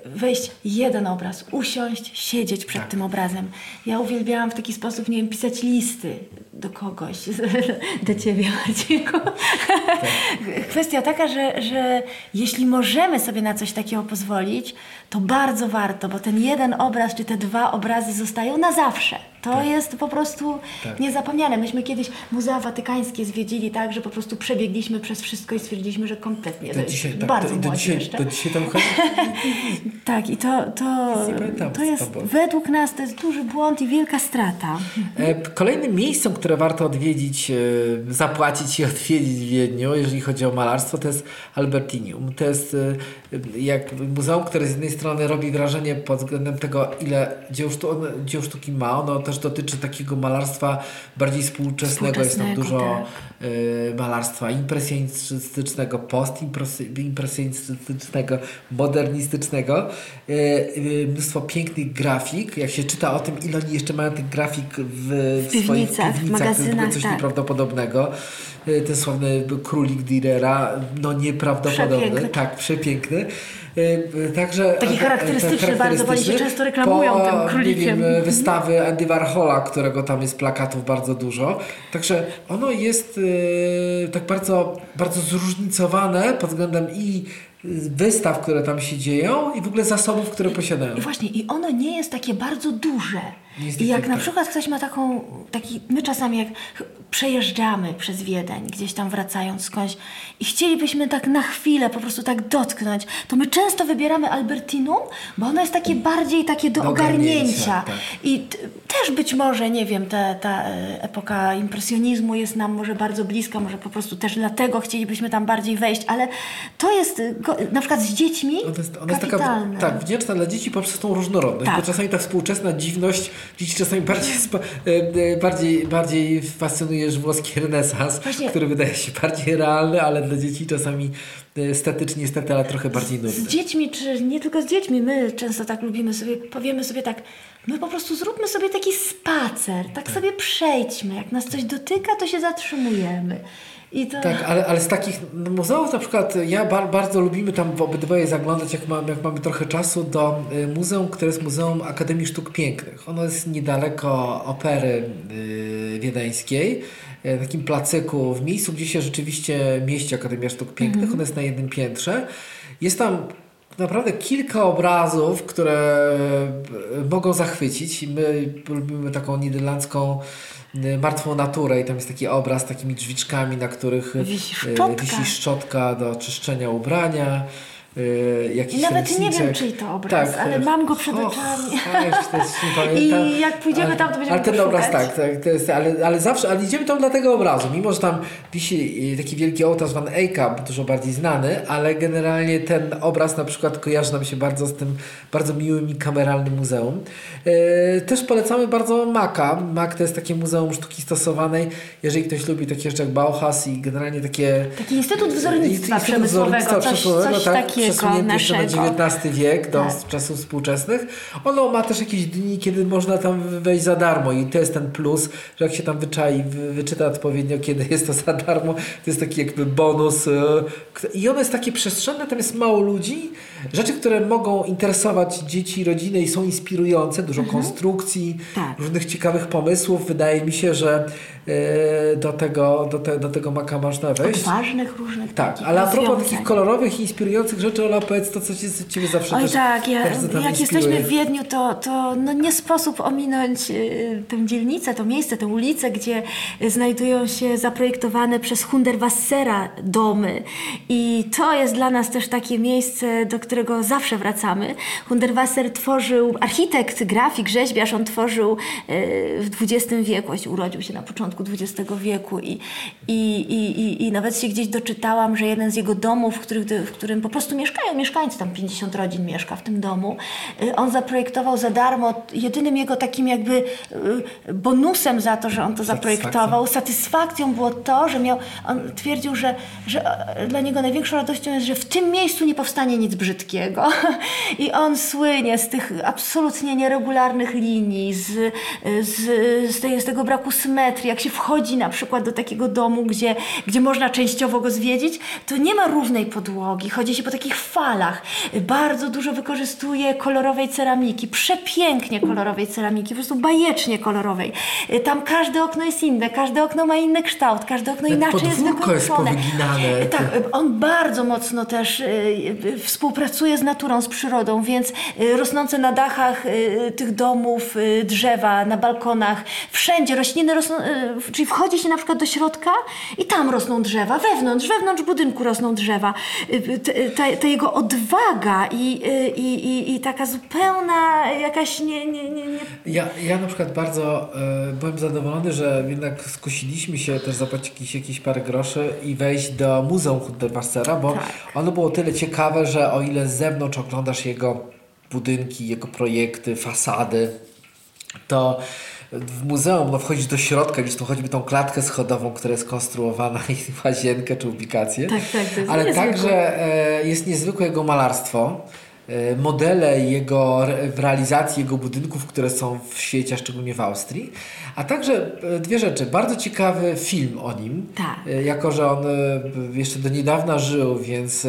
wejść jeden obraz, usiąść, siedzieć przed tym obrazem. Ja uwielbiałam w taki sposób, nie wiem, pisać listy do kogoś, do ciebie, Macieko. Kwestia taka, że, że jeśli możemy sobie na coś takiego pozwolić, to bardzo warto, bo ten jeden obraz czy te dwa obrazy zostają na zawsze. To jest po prostu Tak. niezapomniane. Myśmy kiedyś Muzea Watykańskie zwiedzili tak, że po prostu przebiegliśmy przez wszystko i stwierdziliśmy, że kompletnie to Do dzisiaj, tak, bardzo do, do, dzisiaj, jeszcze. do dzisiaj tam chodzi. Tak, i to, to, to jest, według nas to jest duży błąd i wielka strata. E, Kolejnym miejscem, które warto odwiedzić, e, zapłacić i odwiedzić w Wiedniu, jeżeli chodzi o malarstwo, to jest Albertinium. To jest e, jak muzeum, które z jednej strony robi wrażenie pod względem tego, ile dzieł, sztu, dzieł sztuki ma. Ono też dotyczy takiego malarstwa bardziej współczesnego. Jest tam dużo tak. e, malarstwa impresjonistycznego, postimpresjonistycznego, modernistycznego. E, e, mnóstwo pięknych grafik. Jak się czyta o tym, ile oni jeszcze mają tych grafik w, w, swoich piwnicach, w piwnicach, to jest w magazynach, coś tak. nieprawdopodobnego. E, Ten sławny królik Direra, no nieprawdopodobny. Przepiękny. Tak, przepiękny. E, Także Taki e, charakterystyczny tak, bardzo, bo oni się często reklamują po, tym królikiem. Nie wiem, wystawy Andy Warhola, którego tam jest plakatów bardzo dużo. Także ono jest tak bardzo, bardzo zróżnicowane pod względem i wystaw, które tam się dzieją i w ogóle zasobów, które posiadają. I właśnie, i ono nie jest takie bardzo duże. I jak na przykład ktoś ma taką, taki, my czasami jak przejeżdżamy przez Wiedeń, gdzieś tam wracając skądś i chcielibyśmy tak na chwilę po prostu tak dotknąć, to my często wybieramy Albertinum, bo ono jest takie bardziej takie do Do ogarnięcia, ogarnięcia. tak. I też być może, nie wiem, ta, ta e, epoka impresjonizmu jest nam może bardzo bliska, może po prostu też dlatego chcielibyśmy tam bardziej wejść, ale to jest e, go, na przykład z dziećmi Ona jest, ona jest taka tak, wdzięczna dla dzieci poprzez tą różnorodność, Tak. bo czasami ta współczesna dziwność dzieci czasami bardziej, spa, e, e, bardziej, bardziej fascynuje niż włoski renesans, Właśnie- który wydaje się bardziej realny, ale dla dzieci czasami estetycznie niestety, ale trochę bardziej z nudny. dziećmi, czy nie tylko z dziećmi, my często tak lubimy sobie, powiemy sobie tak, my po prostu zróbmy sobie taki spacer, tak, sobie przejdźmy, jak nas coś dotyka, to się zatrzymujemy. To... Tak, ale, ale z takich muzeów na przykład ja bar, bardzo lubimy tam w obydwoje zaglądać, jak, mam, jak mamy trochę czasu, do y, muzeum, które jest Muzeum Akademii Sztuk Pięknych. Ono jest niedaleko opery y, wiedeńskiej, y, na takim placyku, w miejscu, gdzie się rzeczywiście mieści Akademia Sztuk Pięknych. Ono jest na jednym piętrze. Jest tam naprawdę kilka obrazów, które y, mogą zachwycić. My lubimy taką niderlandzką martwą naturę i tam jest taki obraz z takimi drzwiczkami, na których y, Wisi szczotka. wisi szczotka do czyszczenia ubrania. Y, jakiś I nawet nie wiem, czyj to obraz, ale mam go przed oczami. pamiętam. I jak pójdziemy tam, to będziemy Ale ten obraz tak, tak to jest, ale, ale zawsze, ale idziemy tam dla tego obrazu, mimo że tam wisi y, taki wielki ołtarz Van Eycka, dużo bardziej znany, ale generalnie ten obraz na przykład kojarzy nam się bardzo z tym bardzo miłym i kameralnym muzeum. E, też polecamy bardzo Maka. Mak to jest takie muzeum sztuki stosowanej, jeżeli ktoś lubi takie rzeczy jak Bauhaus i generalnie takie Taki Instytut Wzornictwa Instytut Przemysłowego, Wzornictwa coś, Przemysłowego, coś tak, takiego przesunięty jeszcze na. XIX wiek do Tak. czasów współczesnych. Ono ma też jakieś dni, kiedy można tam wejść za darmo i to jest ten plus, że jak się tam wyczai, wy- wyczyta odpowiednio, kiedy jest to za darmo, to jest taki jakby bonus. e, I ono jest takie przestrzenne, tam jest mało ludzi, rzeczy, które mogą interesować dzieci, rodziny i są inspirujące, dużo konstrukcji, Tak. różnych ciekawych pomysłów. Wydaje mi się, że e, do tego, do, te, do tego maka można wejść. Odważnych różnych Tak, ale a propos takich kolorowych i inspirujących rzeczy, rzeczy, Ola, powiedz to, co ci, Ciebie zawsze Oj też tak, ja, jak inspiruje. jesteśmy w Wiedniu, to, to no nie sposób ominąć y, tę dzielnicę, to miejsce, tę ulicę, gdzie znajdują się zaprojektowane przez Hunderwassera domy. I to jest dla nas też takie miejsce, do którego zawsze wracamy. Hunderwasser tworzył, architekt, grafik, rzeźbiarz, on tworzył y, w XX wieku, urodził się na początku XX wieku i, i, i, i, i nawet się gdzieś doczytałam, że jeden z jego domów, w, których, w którym po prostu mieszkają mieszkańcy, tam 50 rodzin mieszka w tym domu, y, on zaprojektował za darmo, jedynym jego takim jakby y, bonusem za to, że on to zaprojektował, satysfakcją było to, że miał, on twierdził, że, że e, dla niego największą radością jest, że w tym miejscu nie powstanie nic brzydkiego. I on słynie z tych absolutnie nieregularnych linii, z, z, z, z tego braku symetrii. Jak się wchodzi na przykład do takiego domu, gdzie, gdzie można częściowo go zwiedzić, to nie ma równej podłogi, chodzi się po takich falach. Bardzo dużo wykorzystuje kolorowej ceramiki, przepięknie kolorowej ceramiki, po prostu bajecznie kolorowej. Tam każde okno jest inne, każde okno ma inny kształt, każde okno inaczej jest wykończone. Tak, on bardzo mocno też y, współpracuje z naturą, z przyrodą, więc y, rosnące na dachach y, tych domów drzewa, na balkonach, wszędzie rośliny rosną, czyli wchodzi się na przykład do środka i tam rosną drzewa, wewnątrz, wewnątrz budynku rosną drzewa. Y, y, t- Ta, ta jego odwaga i, y, i, i, i taka zupełna jakaś nie, nie, nie, nie Ja, ja na przykład bardzo e, byłem zadowolony, że jednak skusiliśmy się też zapłacić jakieś, parę groszy i wejść do Muzeum Hundertwassera, bo Tak. ono było tyle ciekawe, że o ile z zewnątrz oglądasz jego budynki, jego projekty, fasady, to w muzeum no, wchodzisz do środka, widzisz tu choćby tą klatkę schodową, która jest konstruowana i łazienkę czy ubikację. Tak, tak, to jest Ale niezwykłe. także e, jest niezwykłe jego malarstwo. E, Modele jego w realizacji jego budynków, które są w świecie, a szczególnie w Austrii. A także e, dwie rzeczy. Bardzo ciekawy film o nim. Tak. E, Jako, że on jeszcze do niedawna żył, więc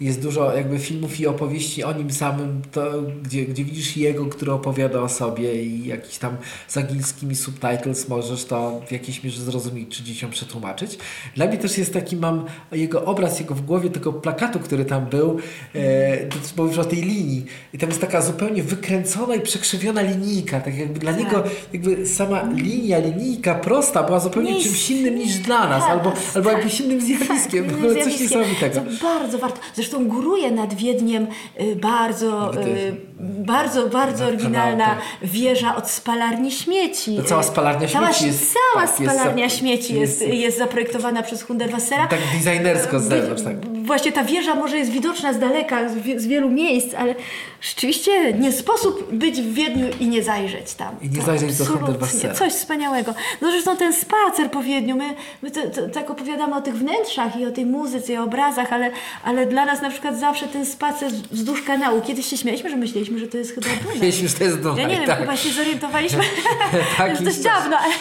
jest dużo jakby filmów i opowieści o nim samym, to, gdzie, gdzie widzisz jego, który opowiada o sobie i jakiś tam z angielskimi subtitles możesz to w jakiejś mierze zrozumieć czy dzieciom przetłumaczyć. Dla mnie też jest taki, mam jego obraz, jego w głowie tego plakatu, który tam był, e, to też o tej linii i tam jest taka zupełnie wykręcona i przekrzywiona linijka, tak jakby dla niego jakby sama linia, linijka prosta była zupełnie Nie jest- czymś innym niż dla nas, Tak, albo, tak. albo jakimś innym zjawiskiem, w Innym coś niesamowitego. To bardzo warto. Zresztą góruje nad Wiedniem y, bardzo, y, jest- bardzo, bardzo Nad oryginalna kanał, wieża od spalarni śmieci. To cała Y, spalarnia cała, śmieci jest- Cała tak, jest spalarnia zap- śmieci jest, jest- jest, zaprojektowana przez Hundertwassera. Tak designersko z zewnątrz, tak. Właśnie ta wieża może jest widoczna z daleka, z, z wielu miejsc, ale rzeczywiście nie sposób być w Wiedniu i nie zajrzeć tam. I nie To zajrzeć do Hundertwassera. Coś wspaniałego. No zresztą ten spacer po Wiedniu, my, my to, to, tak opowiadamy o tych wnętrzach i o tej muzyce i o obrazach, ale, ale dla nas na przykład zawsze ten spacer wzdłuż kanału. Kiedyś się śmialiśmy, że myśleliśmy, że to jest chyba Dunaj. Myślisz, że to jest Dunaj, Ja nie wiem, tak. chyba się zorientowaliśmy Tak, dość dawno, ale,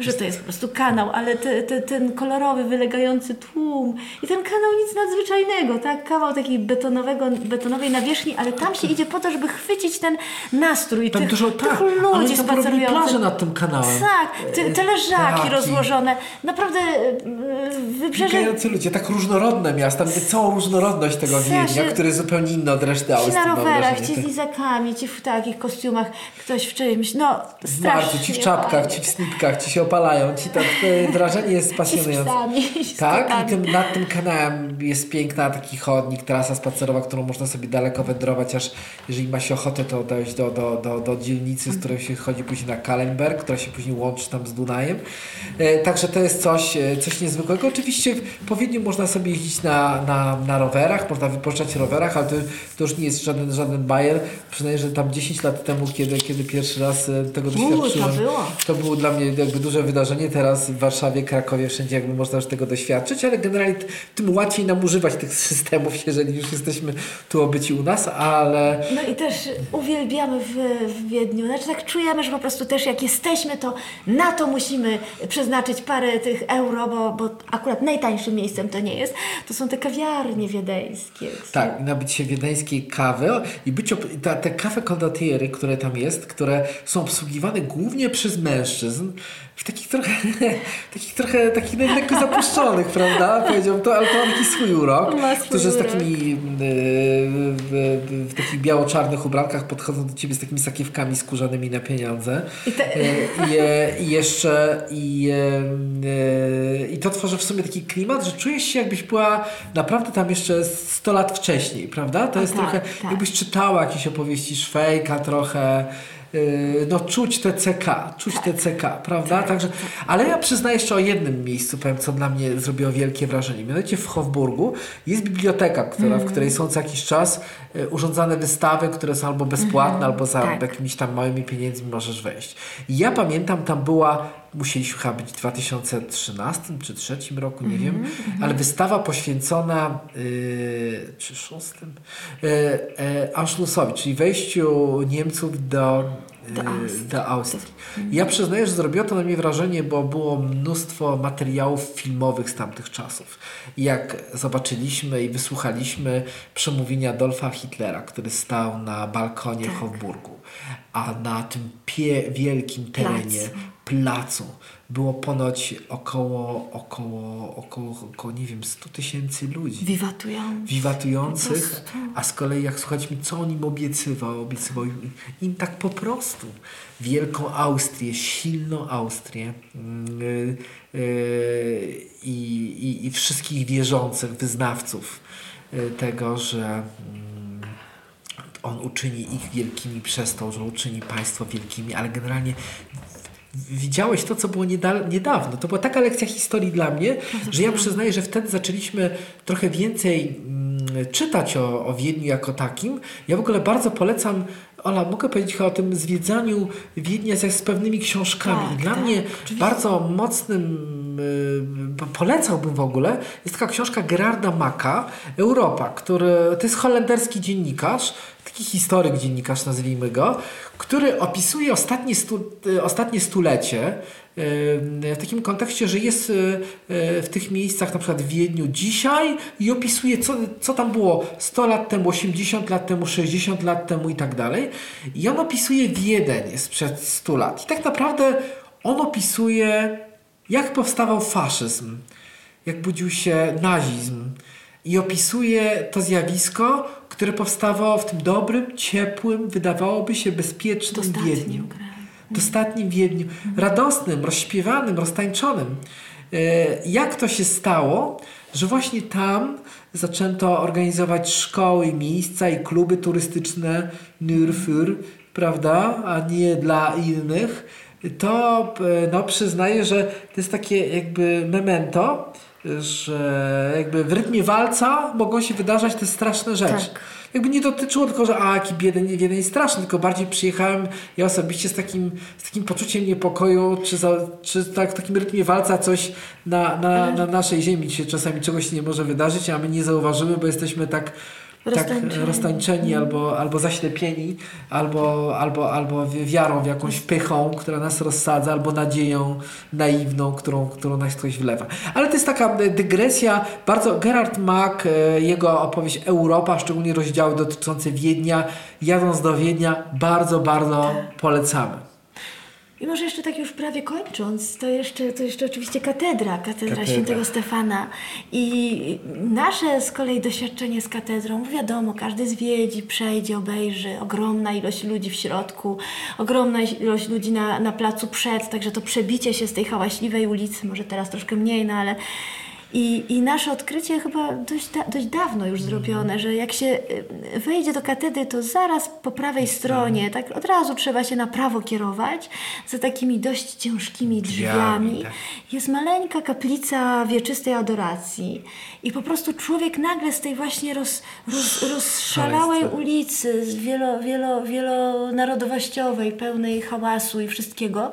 że to jest po prostu kanał, ale te, te, ten kolorowy, wylegający tłum i ten kanał nic nadzwyczajnego, tak? Kawał takiej betonowego, betonowej nawierzchni, ale tam się idzie po to, żeby chwycić ten nastrój Tam tych, dużo, tych tak, ludzi tam plaże nad tym kanałem. Tak, te, te leżaki Ptaki. rozłożone. Naprawdę yy, wybrzeże Biegający ludzie, tak różnorodne miasta, widzę całą różnorodność tego. Wiednia, który jest zupełnie inny od reszty Ci Austrii. na mam rowerach, ci z Tak. lizakami, ci w takich kostiumach, ktoś w czymś, no strasznie ci w czapkach, ci w snipkach, ci się opalają, ci tak, wrażenie jest Ci pasjonujące. ci Tak, i tym, nad tym kanałem jest piękna taki chodnik, trasa spacerowa, którą można sobie daleko wędrować, aż jeżeli ma się ochotę, to dojść do, do, do, do dzielnicy, z której się chodzi później na Kalenberg, która się później łączy tam z Dunajem. E, także to jest coś, e, coś niezwykłego. Oczywiście po Wiedniu można sobie jeździć na, na, na rowerach, można wypoczynać w rowerach, ale to, to już nie jest żaden, żaden bajer. Przynajmniej, że tam 10 lat temu, kiedy, kiedy pierwszy raz e, tego to doświadczyłem, było. to było dla mnie jakby duże wydarzenie. Teraz w Warszawie, Krakowie, wszędzie jakby można już tego doświadczyć, ale generalnie tym łatwiej nam używać tych systemów, jeżeli już jesteśmy tu obyci u nas, ale No i też uwielbiamy w, w Wiedniu. Znaczy tak czujemy, że po prostu też jak jesteśmy, to na to musimy przeznaczyć parę tych euro, bo, bo akurat najtańszym miejscem to nie jest. To są te kawiarnie wiedeńskie. tak, nabyć się wiedeńskiej kawy i być ta, te kafe kondotiery, które tam jest, które są obsługiwane głównie przez mężczyzn, w takich trochę, takich trochę, takich lekko zapuszczonych, prawda? Powiedziałbym to, ale to swój urok, którzy z takimi w, w, w takich biało-czarnych ubrankach podchodzą do ciebie z takimi sakiewkami skórzanymi na pieniądze. I te- E, I, I jeszcze i, e, i to tworzy w sumie taki klimat, że czujesz się jakbyś była naprawdę tam jeszcze 100 lat wcześniej, prawda? To jest tak, trochę, tak. jakbyś czytała jakieś opowieści Szwejka trochę, no czuć te CK, czuć te CK, prawda? Także, ale ja przyznaję jeszcze o jednym miejscu, powiem, co dla mnie zrobiło wielkie wrażenie. Mianowicie w Hofburgu jest biblioteka, która, w której są co jakiś czas y, urządzane wystawy, które są albo bezpłatne, albo za tak. jakimiś tam małymi pieniędzmi możesz wejść. I ja pamiętam, tam była, musieliśmy chyba być w 2013 czy 2003 roku, nie wiem, ale wystawa poświęcona yy, czy szóstym yy, yy, Anschlussowi, czyli wejściu Niemców do Do Austrii. do Austrii. Ja przyznaję, że zrobiło to na mnie wrażenie, bo było mnóstwo materiałów filmowych z tamtych czasów. Jak zobaczyliśmy i wysłuchaliśmy przemówienia Adolfa Hitlera, który stał na balkonie Tak. Hofburgu, a na tym pie wielkim terenie, Placu. Placu, było ponoć około, około, około, około, nie wiem, 100 tysięcy ludzi Wiwatują. wiwatujących, prostu. a z kolei jak słuchaliśmy, co on im obiecywał, obiecywał im, im tak po prostu wielką Austrię, silną Austrię yy, yy, i, i, wszystkich wierzących wyznawców yy, tego, że mm, on uczyni ich wielkimi przez to, że uczyni państwo wielkimi, ale generalnie widziałeś to, co było nieda- niedawno. To była taka lekcja historii dla mnie, że ja przyznaję, że wtedy zaczęliśmy trochę więcej mm, czytać o, o Wiedniu jako takim. Ja w ogóle bardzo polecam, Ola, mogę powiedzieć o tym zwiedzaniu Wiednia z, z pewnymi książkami. Tak, dla tak, mnie oczywiście. bardzo mocnym y, polecałbym w ogóle, jest taka książka Gerarda Maka, Europa, który to jest holenderski dziennikarz, taki historyk dziennikarz, nazwijmy go, który opisuje ostatnie, stu, y, ostatnie stulecie w takim kontekście, że jest y, w tych miejscach, na przykład w Wiedniu dzisiaj i opisuje, co, co tam było 100 lat temu, 80 lat temu, 60 lat temu i tak dalej. I on opisuje Wiedeń sprzed 100 lat. I tak naprawdę on opisuje, jak powstawał faszyzm, jak budził się nazizm. I opisuje to zjawisko, które powstawało w tym dobrym, ciepłym, wydawałoby się bezpiecznym Wiedniu. Dostatnim Wiedniu. Radosnym, rozśpiewanym, roztańczonym. E, Jak to się stało, że właśnie tam zaczęto organizować szkoły, miejsca i kluby turystyczne nur für, prawda, a nie dla innych, to e, no, przyznaję, że to jest takie jakby memento, że jakby w rytmie walca mogą się wydarzać te straszne rzeczy. Tak. Jakby nie dotyczyło tylko, że a jaki bieden, jeden straszny, tylko bardziej przyjechałem ja osobiście z takim, z takim poczuciem niepokoju, czy, za, czy tak, w takim rytmie walca coś na, na, na naszej ziemi. Się czasami czegoś nie może wydarzyć, a my nie zauważymy, bo jesteśmy tak tak Roztańczeni. roztańczeni albo, albo zaślepieni, albo, albo, albo wi- wiarą w jakąś pychą, która nas rozsadza, albo nadzieją naiwną, którą, którą nas ktoś wlewa. Ale to jest taka e, dygresja, bardzo Gerard Mack, e, jego opowieść Europa, szczególnie rozdziały dotyczące Wiednia, jadąc do Wiednia, bardzo, bardzo polecamy. I może jeszcze tak już prawie kończąc, to jeszcze, to jeszcze oczywiście katedra, katedra, Katedra. świętego Stefana. I nasze z kolei doświadczenie z katedrą, wiadomo, każdy zwiedzi, przejdzie, obejrzy, ogromna ilość ludzi w środku, ogromna ilość ludzi na, na placu przed, także to przebicie się z tej hałaśliwej ulicy, może teraz troszkę mniej, no ale i, I nasze odkrycie chyba dość, da, dość dawno już zrobione, że jak się y, wejdzie do katedry, to zaraz po prawej stronie, tak od razu trzeba się na prawo kierować, za takimi dość ciężkimi Drzwiami, tak. Jest maleńka kaplica wieczystej adoracji. I po prostu człowiek nagle z tej właśnie roz, roz, rozszalałej ulicy, z wielo, wielo, wielonarodowościowej, pełnej hałasu i wszystkiego,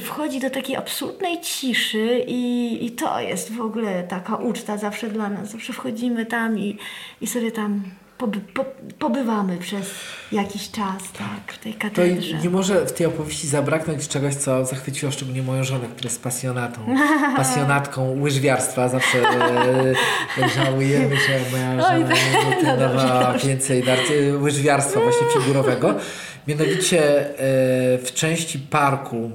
wchodzi do takiej absolutnej ciszy i, i to jest w ogóle taka uczta zawsze dla nas. Zawsze wchodzimy tam i, i sobie tam poby, po, pobywamy przez jakiś czas tak, w tej To katedrze. nie może w tej opowieści zabraknąć czegoś, co zachwyciło szczególnie moją żonę, która jest pasjonatą, pasjonatką łyżwiarstwa. Zawsze e, żałujemy, że moja Oj, żona nie trenowała dobrze. więcej dar- łyżwiarstwa właśnie figurowego. Mianowicie e, w części parku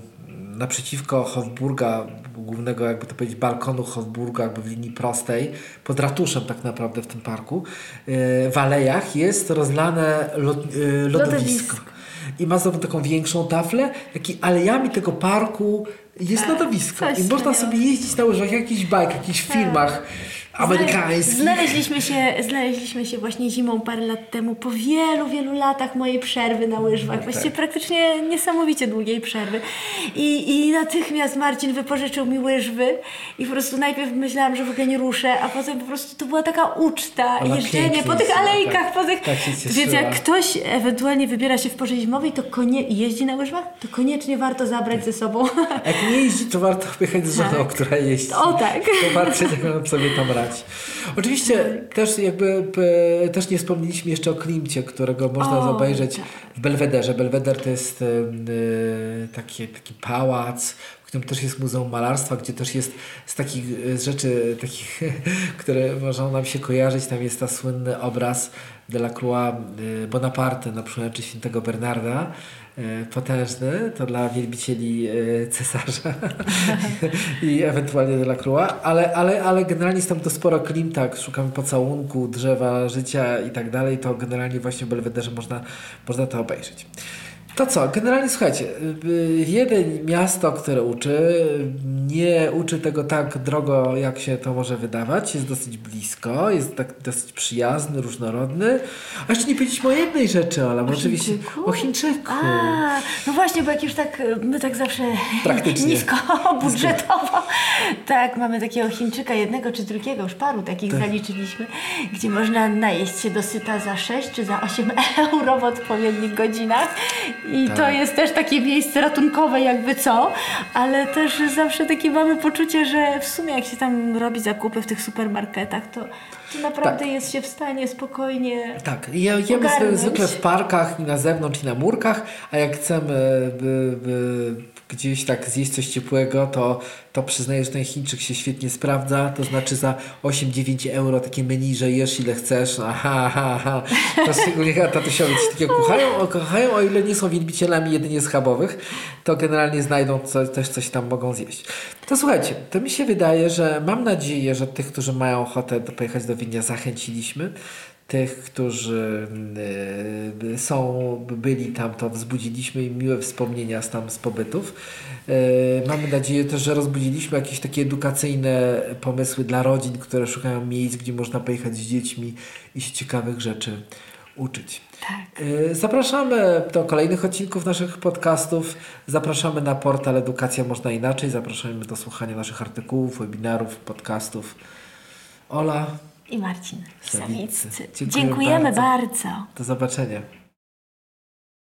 naprzeciwko Hofburga, głównego jakby to powiedzieć balkonu Hofburga, jakby w linii prostej, pod ratuszem tak naprawdę w tym parku, yy, w alejach jest rozlane yy, lodowisko. Lodowisko. I ma znowu taką większą taflę, jak i alejami tego parku jest lodowisko. coś I można sobie jeździć na łyżwach, jak jakichś bajk, jakichś filmach amerykańskich. Znaleźliśmy się, znaleźliśmy się właśnie zimą parę lat temu, po wielu, wielu latach mojej przerwy na łyżwach. Właściwie praktycznie niesamowicie długiej przerwy. I, I natychmiast Marcin wypożyczył mi łyżwy i po prostu najpierw myślałam, że w ogóle nie ruszę, a potem po prostu to była taka uczta, Ona jeżdżenie po tych jest, alejkach, tak. po tych... Tak. Więc jak ktoś ewentualnie wybiera się w porze zimowej to konie... i jeździ na łyżwach, to koniecznie warto zabrać ze sobą. Jak nie jeździ, to warto pojechać z żoną, która jeździ. O tak. Się tak sobie tam brać. Oczywiście też jakby p- też nie wspomnieliśmy jeszcze o Klimcie, którego można O, zobaczyć tak. w Belwederze. Belweder to jest em, y, taki, taki pałac, w którym też jest Muzeum Malarstwa, gdzie też jest z takich rzeczy, takich, które można nam się kojarzyć, tam jest ta słynny obraz Delacroix Bonaparte na przyłęczy świętego Bernarda. Y, Potężny, to dla wielbicieli y, cesarza i ewentualnie Delacroix, ale, ale, ale generalnie jest tam to sporo Klimta, jak szukamy pocałunku, drzewa, życia i tak dalej, to generalnie właśnie w Belwederze można, można to obejrzeć. To co, generalnie słuchajcie, y, jeden miasto, które uczy, nie uczy tego tak drogo, jak się to może wydawać, jest dosyć blisko, jest tak dosyć przyjazny, różnorodny. A jeszcze nie powiedzieliśmy o jednej rzeczy, Ola, bo oczywiście o Chińczyku. A, no właśnie, bo jak już tak, y, my tak zawsze Praktycznie. nisko budżetowo, tak, mamy takiego Chińczyka jednego czy drugiego, już paru takich Tak. zaliczyliśmy, gdzie można najeść się dosyta za 6 czy za 8 euro w odpowiednich godzinach i Tak. to jest też takie miejsce ratunkowe jakby co, ale też zawsze takie mamy poczucie, że w sumie jak się tam robi zakupy w tych supermarketach, to, to naprawdę Tak. jest się w stanie spokojnie Tak, i je- jemy Ogarnąć. zwykle w parkach i na zewnątrz i na murkach, a jak chcemy by, by gdzieś tak zjeść coś ciepłego, to, to przyznaję, że ten Chińczyk się świetnie sprawdza, to znaczy za 8-9 euro takie menu, że jesz ile chcesz, aha, aha, aha. To szczególnie tatusiowie coś takiego kochają, kochają, o ile nie są wielbicielami jedynie schabowych, to generalnie znajdą co, też coś tam mogą zjeść. To słuchajcie, to mi się wydaje, że mam nadzieję, że tych, którzy mają ochotę pojechać do Wiednia zachęciliśmy tych, którzy y, są, byli tam, to wzbudziliśmy im miłe wspomnienia z tam z pobytów. Y, mamy nadzieję też, że rozbudziliśmy jakieś takie edukacyjne pomysły dla rodzin, które szukają miejsc, gdzie można pojechać z dziećmi i się ciekawych rzeczy uczyć. tak. Y, Zapraszamy do kolejnych odcinków naszych podcastów. Zapraszamy na portal Edukacja Można Inaczej. Zapraszamy do słuchania naszych artykułów, webinarów, podcastów. Ola, I Marcin Sawiccy. Dziękuję Dziękujemy bardzo. bardzo. do zobaczenia.